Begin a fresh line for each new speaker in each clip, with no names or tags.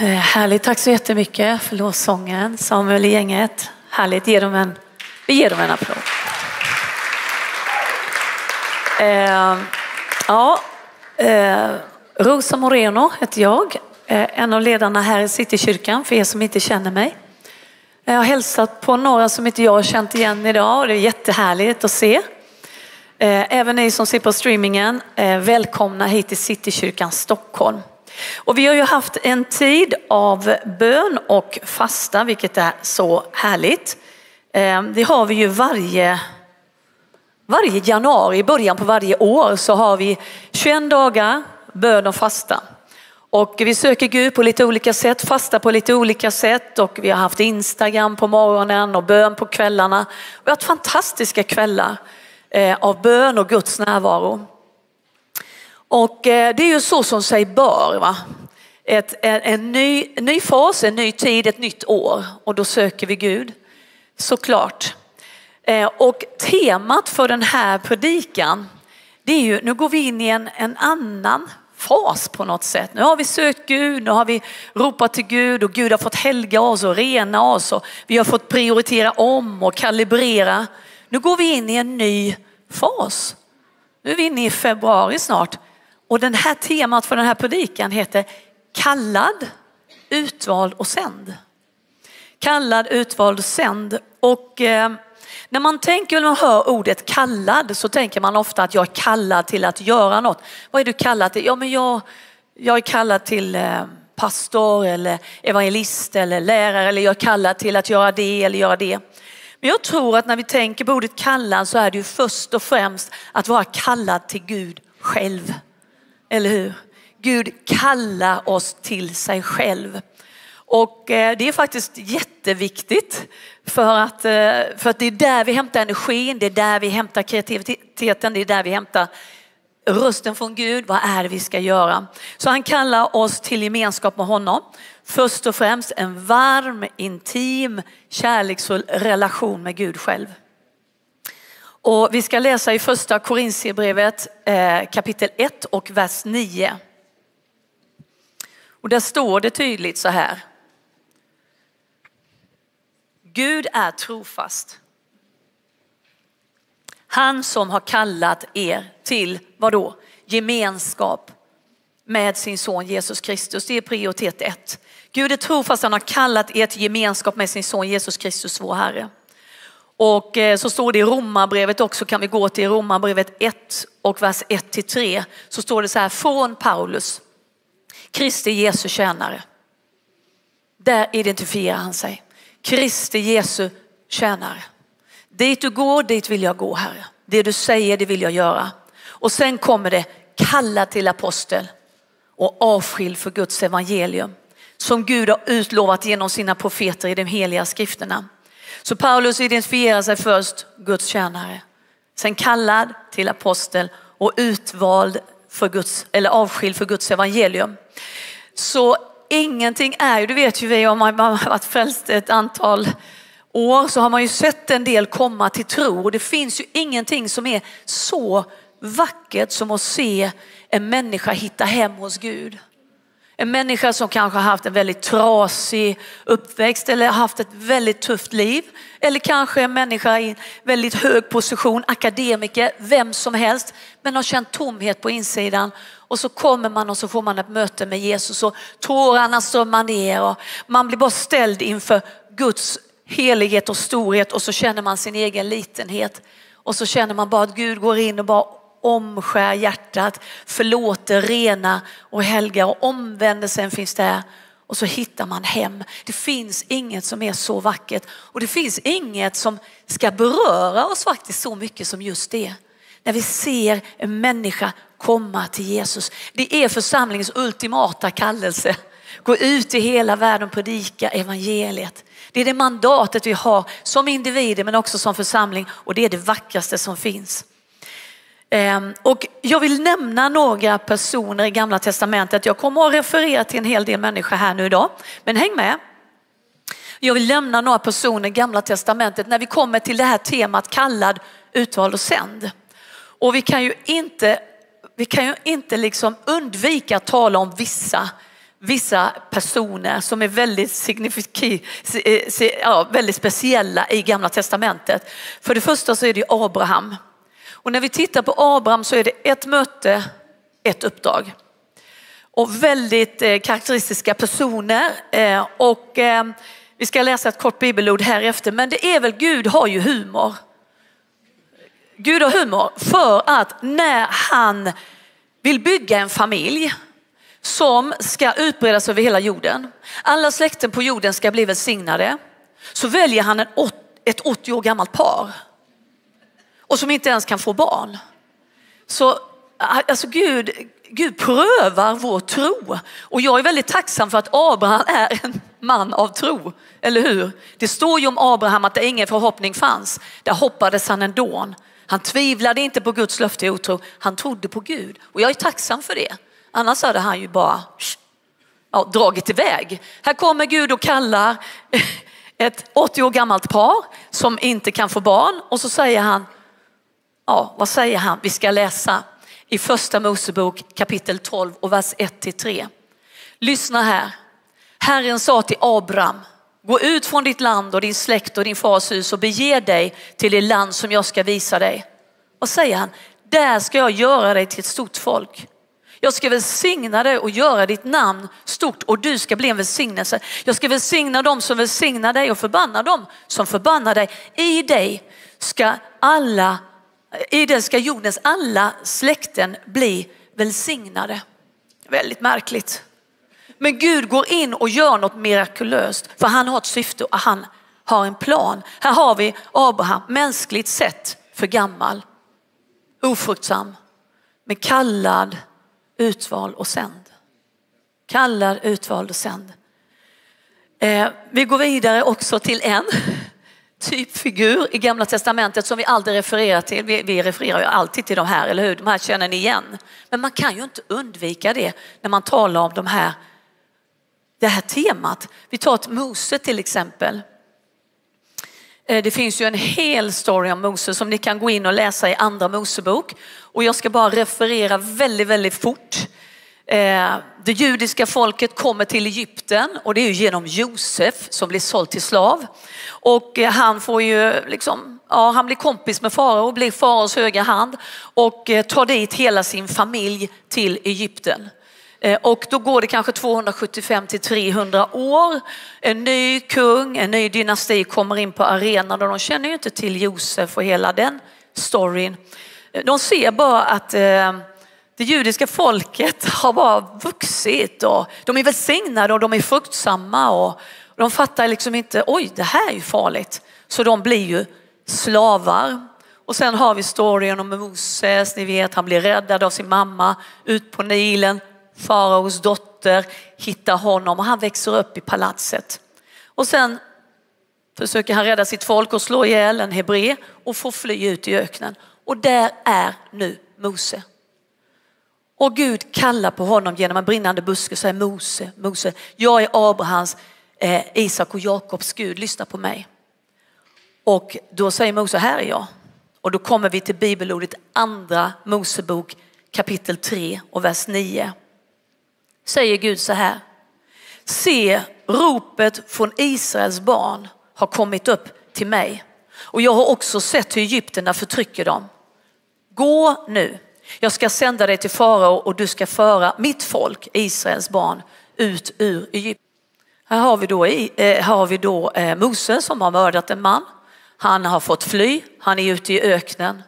Eh, härligt, tack så jättemycket för lovsången. Samuel i gänget. Härligt, ge dem en, vi ger dem en applåd. Eh, ja, eh, Rosa Moreno heter jag, eh, en av ledarna här i Citykyrkan för er som inte känner mig. Eh, jag har hälsat på några som inte jag har känt igen idag och det är jättehärligt att se. Eh, även ni som ser på streamingen, eh, välkomna hit till Citykyrkan Stockholm. Och vi har ju haft en tid av bön och fasta, vilket är så härligt. Eh, det har vi ju varje, varje januari, i början på varje år så har vi 21 dagar bön och fasta. Och vi söker Gud på lite olika sätt, fasta på lite olika sätt och vi har haft Instagram på morgonen och bön på kvällarna. Vi har haft fantastiska kvällar eh, av bön och Guds närvaro. Och eh, det är ju så som sig bör. Va? Ett, en, en ny, ny fas, en ny tid, ett nytt år och då söker vi Gud. Såklart. Eh, och temat för den här predikan, det är ju, nu går vi in i en, en annan fas på något sätt. Nu har vi sökt Gud, nu har vi ropat till Gud och Gud har fått helga oss och rena oss och vi har fått prioritera om och kalibrera. Nu går vi in i en ny fas. Nu är vi inne i februari snart och den här temat för den här predikan heter kallad, utvald och sänd. Kallad, utvald och sänd. Och eh, när man tänker, när man hör ordet kallad så tänker man ofta att jag är kallad till att göra något. Vad är du kallad till? Ja, men jag, jag är kallad till eh, pastor eller evangelist eller lärare eller jag är kallad till att göra det eller göra det. Men jag tror att när vi tänker på ordet kallad så är det ju först och främst att vara kallad till Gud själv. Eller hur? Gud kallar oss till sig själv. Och eh, det är faktiskt jätteviktigt för att, eh, för att det är där vi hämtar energin, det är där vi hämtar kreativiteten, det är där vi hämtar rösten från Gud. Vad är det vi ska göra? Så han kallar oss till gemenskap med honom. Först och främst en varm, intim, kärleksfull relation med Gud själv. Och vi ska läsa i första Korintierbrevet eh, kapitel 1 och vers 9. Och där står det tydligt så här. Gud är trofast. Han som har kallat er till vad då? Gemenskap med sin son Jesus Kristus. Det är prioritet ett. Gud är trofast, han har kallat er till gemenskap med sin son Jesus Kristus, vår Herre. Och eh, så står det i Romarbrevet också, kan vi gå till Romarbrevet 1 och vers 1 till 3. Så står det så här, från Paulus, Kristi Jesu tjänare. Där identifierar han sig. Kristi Jesu tjänare. Dit du går, dit vill jag gå Herre. Det du säger, det vill jag göra. Och sen kommer det kalla till apostel och avskild för Guds evangelium som Gud har utlovat genom sina profeter i de heliga skrifterna. Så Paulus identifierar sig först Guds tjänare, sen kallad till apostel och utvald för Guds, eller avskild för Guds evangelium. Så ingenting är ju, det vet ju vi om man har varit frälst ett antal år så har man ju sett en del komma till tro och det finns ju ingenting som är så vackert som att se en människa hitta hem hos Gud. En människa som kanske har haft en väldigt trasig uppväxt eller haft ett väldigt tufft liv. Eller kanske en människa i en väldigt hög position, akademiker, vem som helst. Men har känt tomhet på insidan. Och så kommer man och så får man ett möte med Jesus och tårarna strömmar ner och man blir bara ställd inför Guds helighet och storhet och så känner man sin egen litenhet. Och så känner man bara att Gud går in och bara omskär hjärtat, förlåter, rena och helgar och omvändelsen finns där. Och så hittar man hem. Det finns inget som är så vackert och det finns inget som ska beröra oss faktiskt så mycket som just det. När vi ser en människa komma till Jesus. Det är församlingens ultimata kallelse. Gå ut i hela världen och predika evangeliet. Det är det mandatet vi har som individer men också som församling och det är det vackraste som finns. Ehm, och jag vill nämna några personer i gamla testamentet. Jag kommer att referera till en hel del människor här nu idag, men häng med. Jag vill nämna några personer i gamla testamentet när vi kommer till det här temat kallad, utvald och sänd. Och vi kan ju inte, vi kan ju inte liksom undvika att tala om vissa vissa personer som är väldigt, eh, ja, väldigt speciella i Gamla Testamentet. För det första så är det Abraham. Och när vi tittar på Abraham så är det ett möte, ett uppdrag. Och väldigt eh, karaktäristiska personer. Eh, och eh, vi ska läsa ett kort bibelord här efter, men det är väl Gud har ju humor. Gud har humor för att när han vill bygga en familj som ska utbredas över hela jorden. Alla släkten på jorden ska bli välsignade. Så väljer han ett 80 år gammalt par och som inte ens kan få barn. Så äh, alltså Gud, Gud prövar vår tro och jag är väldigt tacksam för att Abraham är en man av tro, eller hur? Det står ju om Abraham att det ingen förhoppning fanns. Där hoppades han ändå. Han tvivlade inte på Guds löfte i otro, han trodde på Gud och jag är tacksam för det. Annars hade han ju bara ja, dragit iväg. Här kommer Gud och kallar ett 80 år gammalt par som inte kan få barn och så säger han, ja vad säger han? Vi ska läsa i första Mosebok kapitel 12 och vers 1 till 3. Lyssna här. Herren sa till Abraham, gå ut från ditt land och din släkt och din fars hus och bege dig till det land som jag ska visa dig. Vad säger han? Där ska jag göra dig till ett stort folk. Jag ska välsigna dig och göra ditt namn stort och du ska bli en välsignelse. Jag ska välsigna dem som välsignar dig och förbanna dem som förbannar dig. I dig ska alla, i den ska jordens alla släkten bli välsignade. Väldigt märkligt. Men Gud går in och gör något mirakulöst för han har ett syfte och han har en plan. Här har vi Abraham, mänskligt sett för gammal, ofruktsam, men kallad utvald och sänd. Kallad, utvald och sänd. Eh, vi går vidare också till en typfigur i gamla testamentet som vi aldrig refererar till. Vi, vi, refererar ju alltid till de här, eller hur? De här känner ni igen. Men man kan ju inte undvika det när man talar om de här, det här temat. Vi tar ett Mose till exempel. Eh, det finns ju en hel story om Mose som ni kan gå in och läsa i andra Mosebok. Och jag ska bara referera väldigt, väldigt fort. Eh, det judiska folket kommer till Egypten och det är ju genom Josef som blir såld till slav. Och eh, han får ju liksom, ja, han blir kompis med farao, blir faraos högra hand och eh, tar dit hela sin familj till Egypten. Och då går det kanske 275 till 300 år. En ny kung, en ny dynasti kommer in på arenan och de känner ju inte till Josef och hela den storyn. De ser bara att eh, det judiska folket har bara vuxit och de är välsignade och de är fruktsamma och de fattar liksom inte, oj det här är ju farligt. Så de blir ju slavar. Och sen har vi storyn om Moses, ni vet han blir räddad av sin mamma ut på Nilen, faraos dotter hittar honom och han växer upp i palatset. Och sen försöker han rädda sitt folk och slå ihjäl en hebré och får fly ut i öknen. Och där är nu Mose. Och Gud kallar på honom genom en brinnande buske och säger Mose, Mose, jag är Abrahams, eh, Isak och Jakobs Gud, lyssna på mig. Och då säger Mose, här är jag. Och då kommer vi till bibelordet andra Mosebok kapitel 3 och vers 9 säger Gud så här. Se, ropet från Israels barn har kommit upp till mig och jag har också sett hur egyptierna förtrycker dem. Gå nu, jag ska sända dig till farao och du ska föra mitt folk, Israels barn, ut ur Egypten. Här har vi då, eh, här har vi då eh, Mose som har mördat en man. Han har fått fly, han är ute i öknen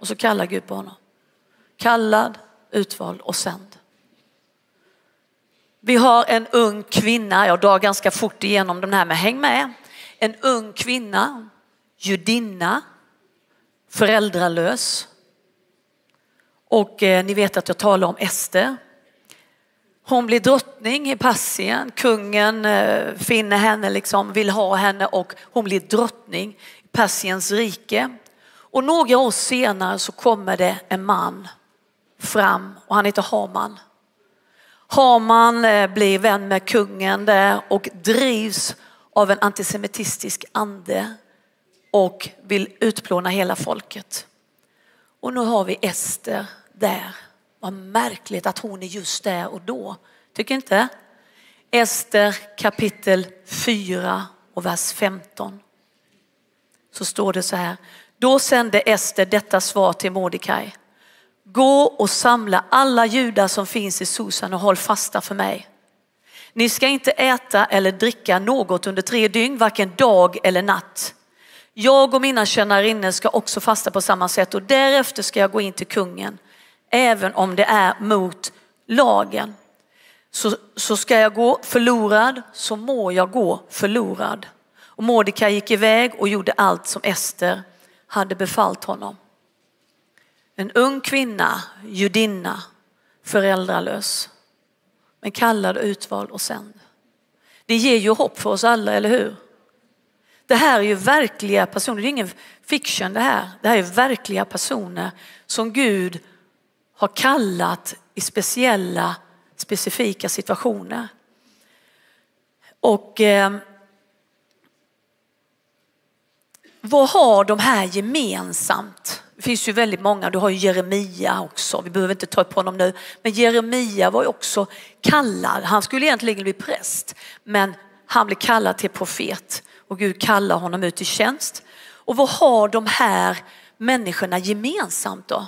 och så kallar Gud på honom. Kallad, utvald och sänd. Vi har en ung kvinna, jag drar ganska fort igenom den här men häng med. En ung kvinna, judinna, föräldralös. Och eh, ni vet att jag talar om Ester. Hon blir drottning i Persien. Kungen eh, finner henne, liksom, vill ha henne och hon blir drottning i Persiens rike. Och några år senare så kommer det en man fram och han heter Haman. Haman eh, blir vän med kungen där och drivs av en antisemitistisk ande och vill utplåna hela folket. Och nu har vi Ester där. Vad märkligt att hon är just där och då. Tycker inte? Ester kapitel 4 och vers 15. Så står det så här. Då sände Ester detta svar till Mordecai. Gå och samla alla judar som finns i Susan och håll fasta för mig. Ni ska inte äta eller dricka något under tre dygn, varken dag eller natt. Jag och mina tjänarinnor ska också fasta på samma sätt och därefter ska jag gå in till kungen, även om det är mot lagen. Så, så ska jag gå förlorad, så må jag gå förlorad. Och Mordecai gick iväg och gjorde allt som Ester hade befallt honom. En ung kvinna, judinna, föräldralös, men kallad, utvald och sänd. Det ger ju hopp för oss alla, eller hur? Det här är ju verkliga personer, det är ingen fiction det här. Det här är verkliga personer som Gud har kallat i speciella, specifika situationer. Och eh, vad har de här gemensamt? Det finns ju väldigt många, du har ju Jeremia också, vi behöver inte ta upp honom nu. Men Jeremia var ju också kallad, han skulle egentligen bli präst, men han blev kallad till profet och Gud kallar honom ut i tjänst. Och vad har de här människorna gemensamt då?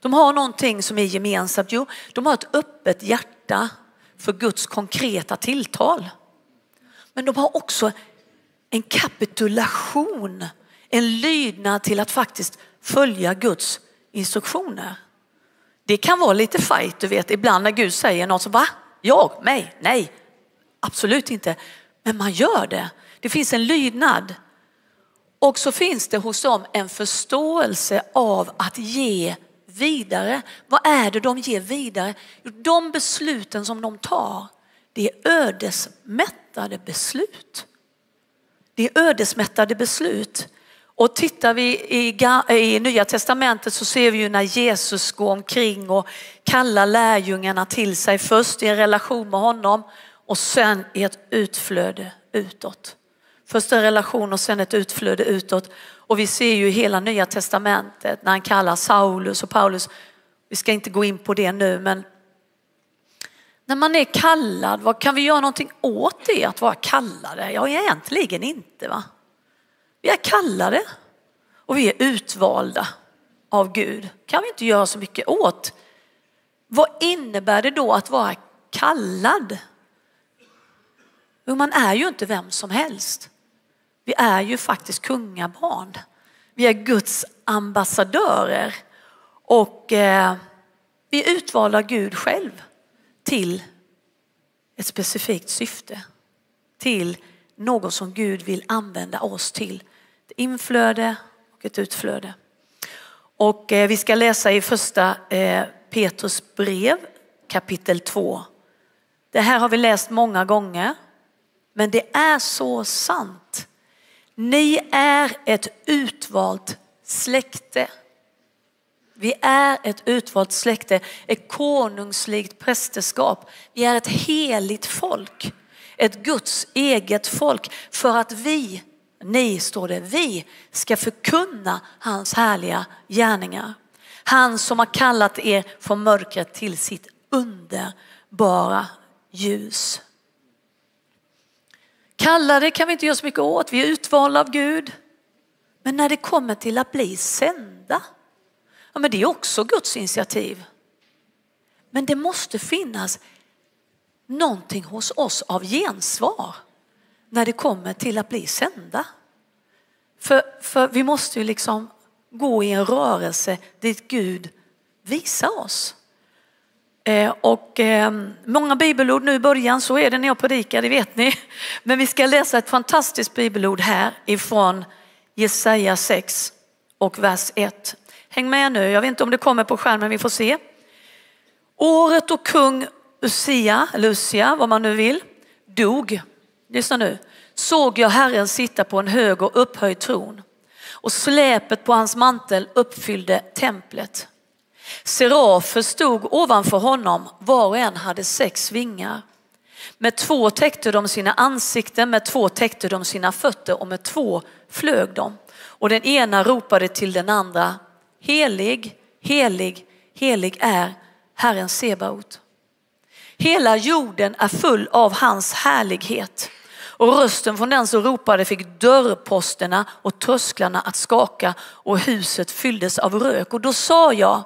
De har någonting som är gemensamt, jo, de har ett öppet hjärta för Guds konkreta tilltal. Men de har också en kapitulation, en lydnad till att faktiskt följa Guds instruktioner. Det kan vara lite fight, du vet, ibland när Gud säger något så va? Jag? Mig? Nej, absolut inte. Men man gör det. Det finns en lydnad. Och så finns det hos dem en förståelse av att ge vidare. Vad är det de ger vidare? De besluten som de tar, det är ödesmättade beslut. Det är ödesmättade beslut. Och tittar vi i, i Nya Testamentet så ser vi ju när Jesus går omkring och kallar lärjungarna till sig. Först i en relation med honom och sen i ett utflöde utåt. Först en relation och sen ett utflöde utåt. Och vi ser ju hela Nya Testamentet när han kallar Saulus och Paulus. Vi ska inte gå in på det nu men när man är kallad, vad kan vi göra någonting åt det att vara kallade? Ja, egentligen inte va. Vi är kallade och vi är utvalda av Gud. kan vi inte göra så mycket åt. Vad innebär det då att vara kallad? Jo, man är ju inte vem som helst. Vi är ju faktiskt kungabarn. Vi är Guds ambassadörer och eh, vi är utvalda av Gud själv till ett specifikt syfte. Till något som Gud vill använda oss till. Ett inflöde och ett utflöde. Och eh, vi ska läsa i första eh, Petrus brev kapitel 2. Det här har vi läst många gånger. Men det är så sant. Ni är ett utvalt släkte. Vi är ett utvalt släkte, ett konungsligt prästerskap. Vi är ett heligt folk, ett Guds eget folk för att vi, ni står det, vi ska förkunna hans härliga gärningar. Han som har kallat er från mörkret till sitt underbara ljus. Kallade kan vi inte göra så mycket åt, vi är utvalda av Gud. Men när det kommer till att bli sända, ja men det är också Guds initiativ. Men det måste finnas någonting hos oss av gensvar när det kommer till att bli sända. För, för vi måste ju liksom gå i en rörelse dit Gud visar oss. Eh, och eh, många bibelord nu i början, så är det när jag predikar, det vet ni. Men vi ska läsa ett fantastiskt bibelord här ifrån Jesaja 6 och vers 1. Häng med nu, jag vet inte om det kommer på skärmen, vi får se. Året då kung Usia, Lucia, vad man nu vill, dog, lyssna nu, såg jag Herren sitta på en hög och upphöjd tron och släpet på hans mantel uppfyllde templet. Serafer stod ovanför honom, var och en hade sex vingar. Med två täckte de sina ansikten, med två täckte de sina fötter och med två flög de. Och den ena ropade till den andra, helig, helig, helig är Herren Sebaot. Hela jorden är full av hans härlighet. Och rösten från den som ropade fick dörrposterna och trösklarna att skaka och huset fylldes av rök. Och då sa jag,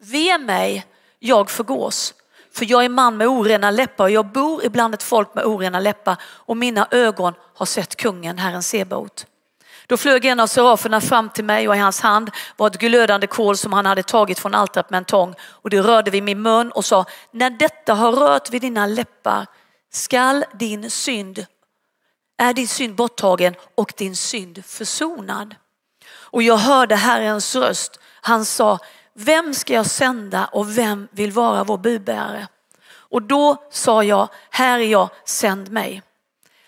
ve mig, jag förgås. För jag är man med orena läppar och jag bor ibland ett folk med orena läppar och mina ögon har sett kungen, Herren Sebaot. Då flög en av seraferna fram till mig och i hans hand var ett glödande kol som han hade tagit från altaret med en tång och det rörde vid min mun och sa, när detta har rört vid dina läppar skall din synd, är din synd borttagen och din synd försonad. Och jag hörde Herrens röst. Han sa, vem ska jag sända och vem vill vara vår budbärare? Och då sa jag, här är jag, sänd mig.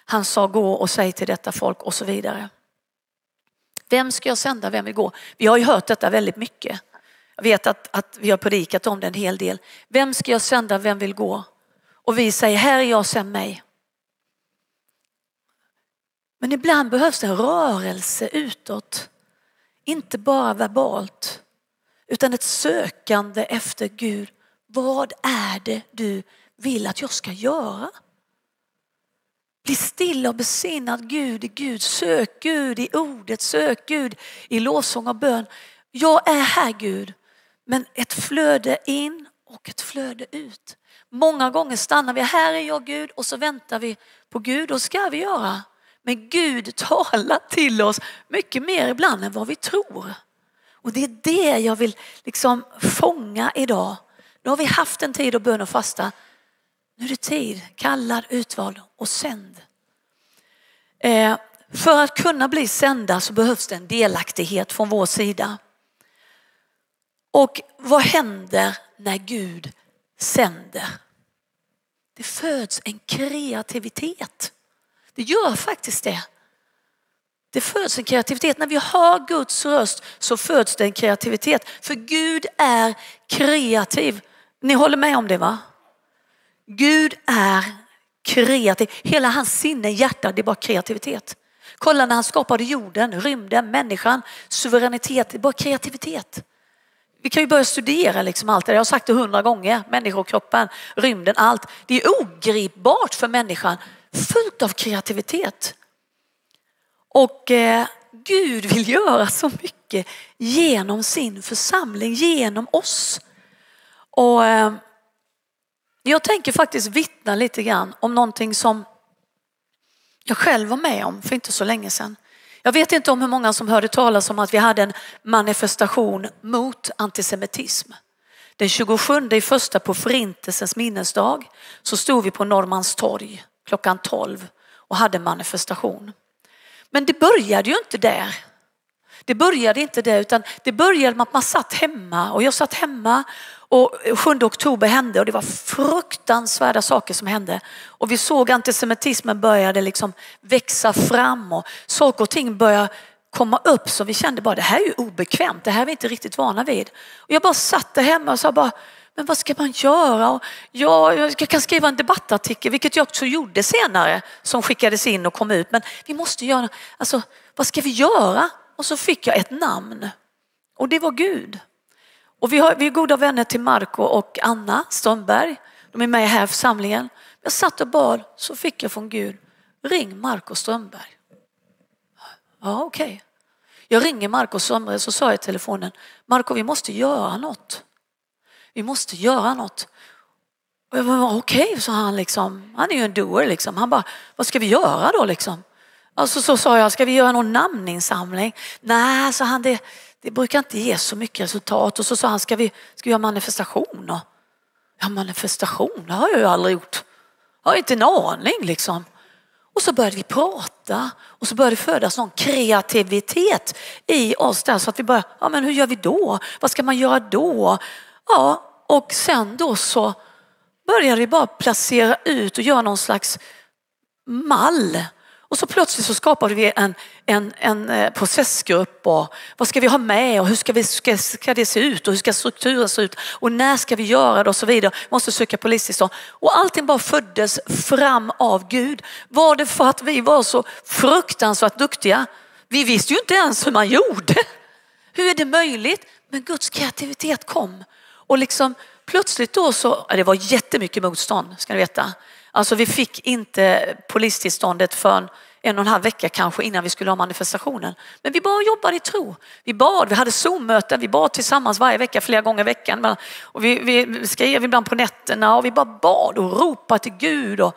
Han sa, gå och säg till detta folk och så vidare. Vem ska jag sända, vem vill gå? Vi har ju hört detta väldigt mycket. Jag vet att, att vi har predikat om det en hel del. Vem ska jag sända, vem vill gå? Och vi säger, här är jag, sänd mig. Men ibland behövs det en rörelse utåt. Inte bara verbalt, utan ett sökande efter Gud. Vad är det du vill att jag ska göra? Bli stilla och besinnad Gud i Gud. Sök Gud i ordet, sök Gud i lovsång och bön. Jag är här Gud, men ett flöde in och ett flöde ut. Många gånger stannar vi, här är jag Gud och så väntar vi på Gud och ska vi göra. Men Gud talar till oss mycket mer ibland än vad vi tror. Och det är det jag vill liksom fånga idag. Nu har vi haft en tid att bön och fasta. Nu är det tid, kallad, utvald och sänd. Eh, för att kunna bli sända så behövs det en delaktighet från vår sida. Och vad händer när Gud sänder? Det föds en kreativitet. Det gör faktiskt det. Det föds en kreativitet. När vi hör Guds röst så föds det en kreativitet. För Gud är kreativ. Ni håller med om det va? Gud är kreativ. Hela hans sinne, hjärta, det är bara kreativitet. Kolla när han skapade jorden, rymden, människan, suveränitet, det är bara kreativitet. Vi kan ju börja studera liksom allt det Jag har sagt det hundra gånger. Människokroppen, rymden, allt. Det är ogripbart för människan. Fullt av kreativitet. Och eh, Gud vill göra så mycket genom sin församling, genom oss. Och eh, jag tänker faktiskt vittna lite grann om någonting som jag själv var med om för inte så länge sedan. Jag vet inte om hur många som hörde talas om att vi hade en manifestation mot antisemitism. Den 27 i första på förintelsens minnesdag så stod vi på Norrmalmstorg klockan 12 och hade manifestation. Men det började ju inte där. Det började inte där utan det började med att man satt hemma och jag satt hemma och 7 oktober hände och det var fruktansvärda saker som hände. Och vi såg antisemitismen började liksom växa fram och saker och ting började komma upp så vi kände bara det här är ju obekvämt, det här är vi inte riktigt vana vid. Och jag bara satt där hemma och sa bara, men vad ska man göra? Och ja, jag kan skriva en debattartikel, vilket jag också gjorde senare, som skickades in och kom ut. Men vi måste göra, alltså vad ska vi göra? Och så fick jag ett namn och det var Gud. Och vi, har, vi är goda vänner till Marco och Anna Strömberg. De är med här i församlingen. Jag satt och bad så fick jag från Gud, ring Marco Strömberg. Ja okej. Okay. Jag ringer Marco Strömberg så sa jag i telefonen, Marco vi måste göra något. Vi måste göra något. Okej, okay, sa han liksom. Han är ju en doer liksom. Han bara, vad ska vi göra då liksom? Alltså så sa jag, ska vi göra någon namninsamling? Nej, sa han, det, det brukar inte ge så mycket resultat. Och så sa han, ska vi, ska vi göra manifestation? Ja, manifestation, det har jag ju aldrig gjort. Jag har inte en aning liksom. Och så började vi prata och så började det födas någon kreativitet i oss där så att vi bara, ja men hur gör vi då? Vad ska man göra då? Ja, och sen då så började vi bara placera ut och göra någon slags mall och så plötsligt så skapade vi en, en, en eh, processgrupp och vad ska vi ha med och hur ska, vi, ska, ska det se ut och hur ska strukturen se ut och när ska vi göra det och så vidare. Vi måste söka polistillstånd. Och allting bara föddes fram av Gud. Var det för att vi var så fruktansvärt duktiga? Vi visste ju inte ens hur man gjorde. Hur är det möjligt? Men Guds kreativitet kom och liksom plötsligt då så, det var jättemycket motstånd ska ni veta. Alltså vi fick inte polistillståndet för en och en halv vecka kanske innan vi skulle ha manifestationen. Men vi bara jobbade i tro. Vi bad, vi hade Zoom-möten, vi bad tillsammans varje vecka, flera gånger i veckan. Och vi, vi skrev ibland på nätterna och vi bara bad och ropade till Gud. Och,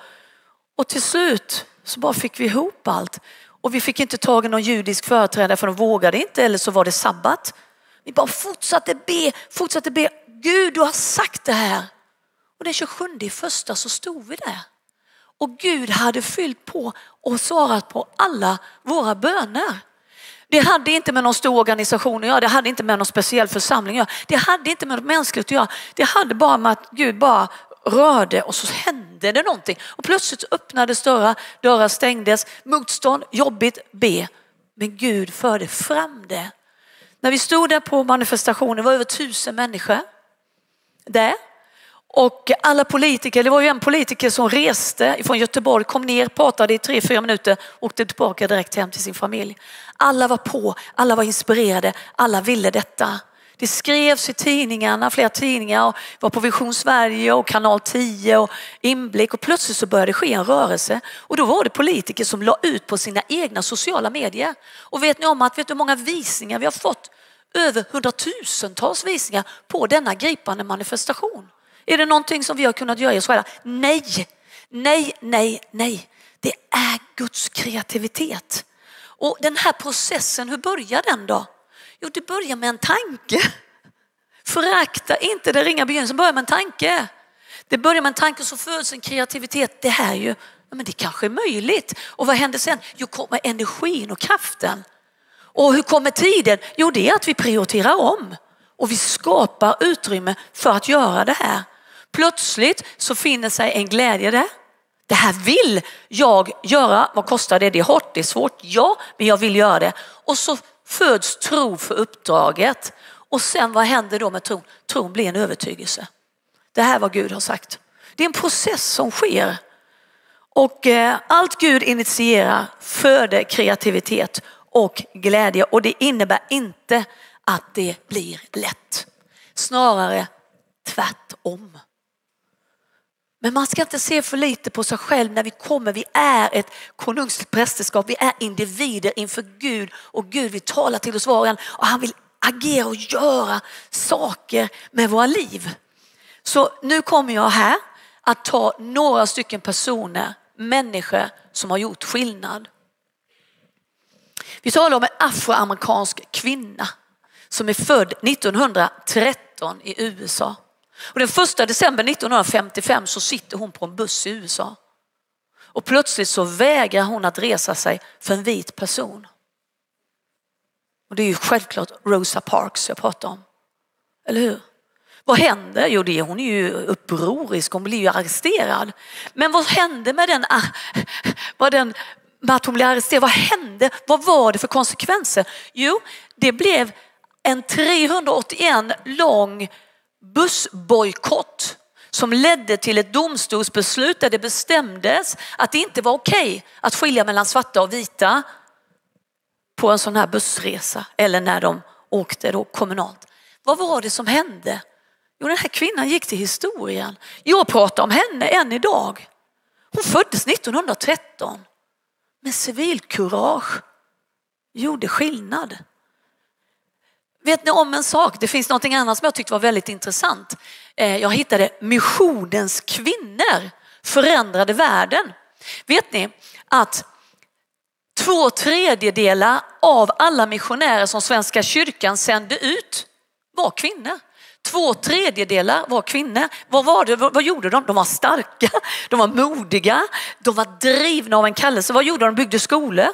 och till slut så bara fick vi ihop allt. Och vi fick inte tag i någon judisk företrädare för de vågade inte eller så var det sabbat. Vi bara fortsatte be, fortsatte be. Gud du har sagt det här. Och den 27 i första så stod vi där. Och Gud hade fyllt på och svarat på alla våra böner. Det hade inte med någon stor organisation att göra, det hade inte med någon speciell församling att göra. Det hade inte med något mänskligt att göra. Det hade bara med att Gud bara rörde och så hände det någonting. Och plötsligt öppnades dörrar, dörrar stängdes, motstånd, jobbigt, be. Men Gud förde fram det. När vi stod där på manifestationen, det var över tusen människor det. Och alla politiker, det var ju en politiker som reste från Göteborg, kom ner, pratade i tre, fyra minuter, åkte tillbaka direkt hem till sin familj. Alla var på, alla var inspirerade, alla ville detta. Det skrevs i tidningarna, flera tidningar, och var på Vision Sverige och Kanal 10 och Inblick och plötsligt så började det ske en rörelse och då var det politiker som la ut på sina egna sociala medier. Och vet ni om att, vet du hur många visningar vi har fått? Över hundratusentals visningar på denna gripande manifestation. Är det någonting som vi har kunnat göra i oss själva? Nej, nej, nej, nej. Det är Guds kreativitet. Och den här processen, hur börjar den då? Jo, det börjar med en tanke. Förakta inte den ringa begynnelsen, börjar med en tanke. Det börjar med en tanke så föds en kreativitet. Det här är ju, men det kanske är möjligt. Och vad händer sen? Jo, kommer energin och kraften. Och hur kommer tiden? Jo, det är att vi prioriterar om och vi skapar utrymme för att göra det här. Plötsligt så finner sig en glädje där. Det här vill jag göra. Vad kostar det? Det är hårt, det är svårt. Ja, men jag vill göra det. Och så föds tro för uppdraget. Och sen vad händer då med tron? Tron blir en övertygelse. Det här är vad Gud har sagt. Det är en process som sker. Och eh, allt Gud initierar föder kreativitet och glädje och det innebär inte att det blir lätt. Snarare tvärtom. Men man ska inte se för lite på sig själv när vi kommer. Vi är ett konungsprästerskap. Vi är individer inför Gud och Gud vill tala till oss var och en och han vill agera och göra saker med våra liv. Så nu kommer jag här att ta några stycken personer, människor som har gjort skillnad. Vi talar om en afroamerikansk kvinna som är född 1913 i USA. Och den första december 1955 så sitter hon på en buss i USA. Och plötsligt så vägrar hon att resa sig för en vit person. Och det är ju självklart Rosa Parks jag pratar om. Eller hur? Vad händer? Jo, det, hon är ju upprorisk, hon blir ju arresterad. Men vad hände med den, ah, vad den med att hon blev arresterad? Vad hände? Vad var det för konsekvenser? Jo, det blev en 381 lång bussbojkott som ledde till ett domstolsbeslut där det bestämdes att det inte var okej att skilja mellan svarta och vita på en sån här bussresa eller när de åkte då kommunalt. Vad var det som hände? Jo, den här kvinnan gick till historien. Jag pratar om henne än idag. Hon föddes 1913 men civilkurage gjorde skillnad. Vet ni om en sak? Det finns något annat som jag tyckte var väldigt intressant. Eh, jag hittade missionens kvinnor förändrade världen. Vet ni att två tredjedelar av alla missionärer som Svenska kyrkan sände ut var kvinnor. Två tredjedelar var kvinnor. Vad, var det, vad gjorde de? De var starka, de var modiga, de var drivna av en kallelse. Vad gjorde de? De byggde skolor.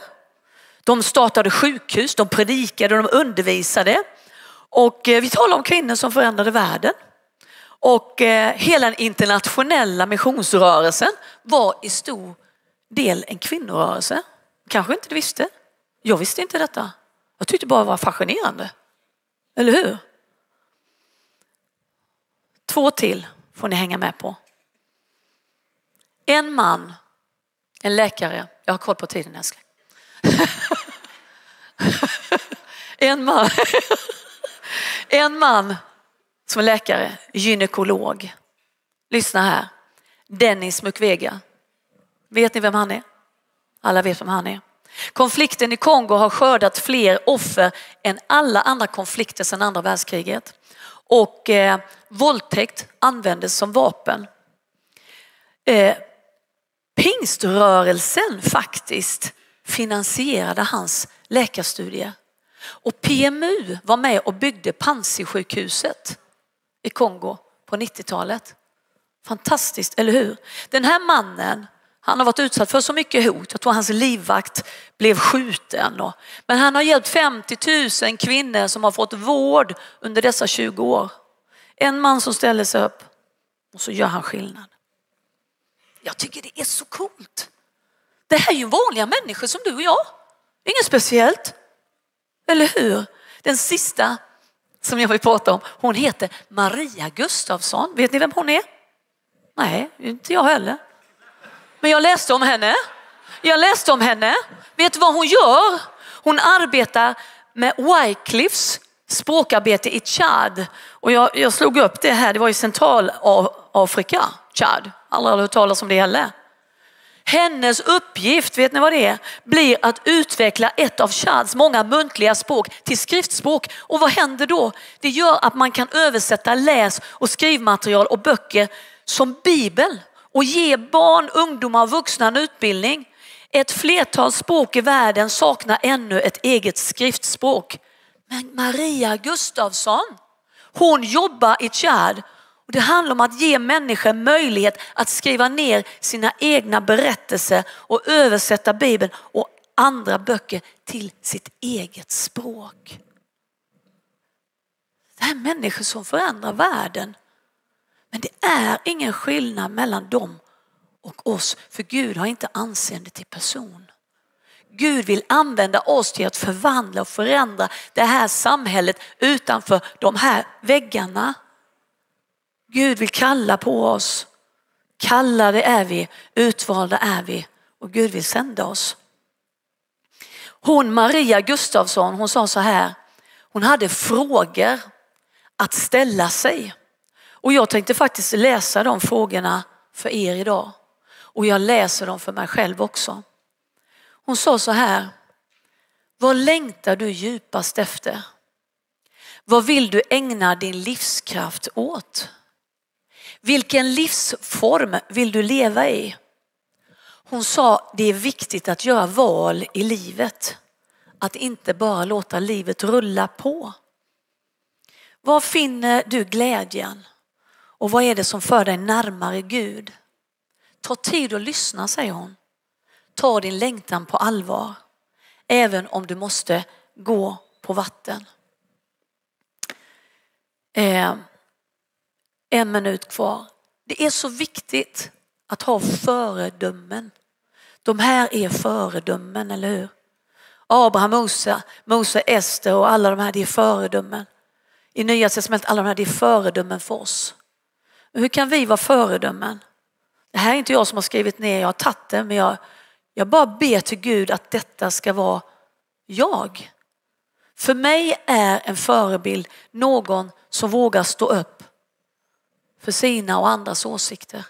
De startade sjukhus, de predikade, de undervisade. Och eh, vi talar om kvinnor som förändrade världen. Och eh, hela den internationella missionsrörelsen var i stor del en kvinnorörelse. Kanske inte du visste. Jag visste inte detta. Jag tyckte bara det var fascinerande. Eller hur? Två till får ni hänga med på. En man, en läkare, jag har koll på tiden älskling. en man En man som är läkare, gynekolog. Lyssna här. Dennis Mukwege. Vet ni vem han är? Alla vet vem han är. Konflikten i Kongo har skördat fler offer än alla andra konflikter sedan andra världskriget. Och eh, våldtäkt användes som vapen. Eh, pingströrelsen faktiskt finansierade hans läkarstudie. Och PMU var med och byggde Panzisjukhuset i Kongo på 90-talet. Fantastiskt, eller hur? Den här mannen, han har varit utsatt för så mycket hot. Jag tror hans livvakt blev skjuten. Men han har hjälpt 50 000 kvinnor som har fått vård under dessa 20 år. En man som ställer sig upp och så gör han skillnad. Jag tycker det är så coolt. Det här är ju vanliga människor som du och jag. Inget speciellt. Eller hur? Den sista som jag vill prata om, hon heter Maria Gustafsson. Vet ni vem hon är? Nej, inte jag heller. Men jag läste om henne. Jag läste om henne. Vet du vad hon gör? Hon arbetar med Wycliffs språkarbete i Chad. Och jag, jag slog upp det här, det var i Centralafrika, Chad. Aldrig hört talas om det heller. Hennes uppgift, vet ni vad det är? Blir att utveckla ett av Chads många muntliga språk till skriftspråk. Och vad händer då? Det gör att man kan översätta läs och skrivmaterial och böcker som Bibel och ge barn, ungdomar och vuxna en utbildning. Ett flertal språk i världen saknar ännu ett eget skriftspråk. Men Maria Gustafsson, hon jobbar i Tchad. och det handlar om att ge människor möjlighet att skriva ner sina egna berättelser och översätta Bibeln och andra böcker till sitt eget språk. Det är människor som förändrar världen. Men det är ingen skillnad mellan dem och oss, för Gud har inte anseende till person. Gud vill använda oss till att förvandla och förändra det här samhället utanför de här väggarna. Gud vill kalla på oss. Kallade är vi, utvalda är vi och Gud vill sända oss. Hon Maria Gustafsson, hon sa så här, hon hade frågor att ställa sig. Och jag tänkte faktiskt läsa de frågorna för er idag. Och jag läser dem för mig själv också. Hon sa så här, vad längtar du djupast efter? Vad vill du ägna din livskraft åt? Vilken livsform vill du leva i? Hon sa det är viktigt att göra val i livet. Att inte bara låta livet rulla på. Var finner du glädjen? Och vad är det som för dig närmare Gud? Ta tid och lyssna, säger hon. Ta din längtan på allvar, även om du måste gå på vatten. Eh, en minut kvar. Det är så viktigt att ha föredömen. De här är föredömen, eller hur? Abraham, Mose, Mose, Ester och alla de här, det är föredömen. I Nya testamentet, alla de här, det är föredömen för oss. Hur kan vi vara föredömen? Det här är inte jag som har skrivit ner, jag har tagit det, men jag, jag bara ber till Gud att detta ska vara jag. För mig är en förebild någon som vågar stå upp för sina och andras åsikter.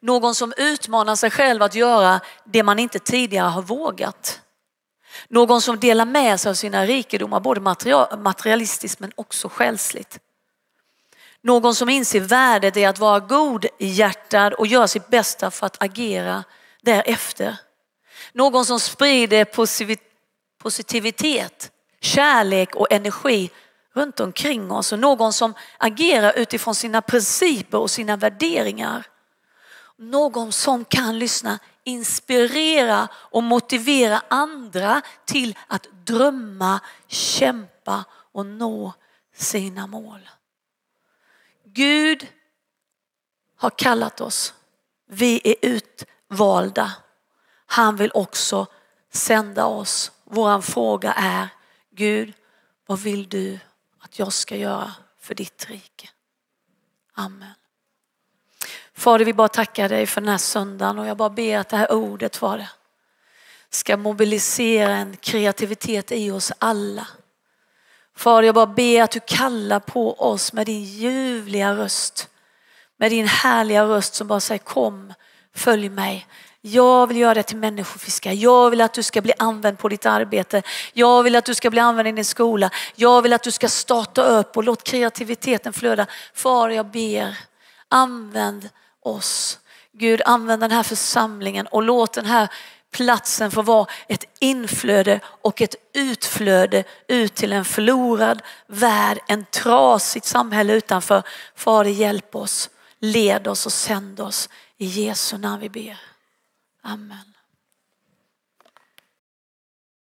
Någon som utmanar sig själv att göra det man inte tidigare har vågat. Någon som delar med sig av sina rikedomar, både materialistiskt men också själsligt. Någon som inser värdet i att vara godhjärtad och göra sitt bästa för att agera därefter. Någon som sprider positivitet, kärlek och energi runt omkring oss och någon som agerar utifrån sina principer och sina värderingar. Någon som kan lyssna, inspirera och motivera andra till att drömma, kämpa och nå sina mål. Gud har kallat oss. Vi är utvalda. Han vill också sända oss. Vår fråga är Gud, vad vill du att jag ska göra för ditt rike? Amen. Fader, vi bara tackar dig för den här söndagen och jag bara ber att det här ordet, Fader, ska mobilisera en kreativitet i oss alla. Far, jag bara ber att du kallar på oss med din ljuvliga röst. Med din härliga röst som bara säger kom, följ mig. Jag vill göra dig till människofiskare. Jag vill att du ska bli använd på ditt arbete. Jag vill att du ska bli använd i din skola. Jag vill att du ska starta upp och låt kreativiteten flöda. Far, jag ber, använd oss. Gud, använd den här församlingen och låt den här platsen får vara ett inflöde och ett utflöde ut till en förlorad värld, en trasigt samhälle utanför. Fader hjälp oss, led oss och sänd oss. I Jesu namn vi ber. Amen.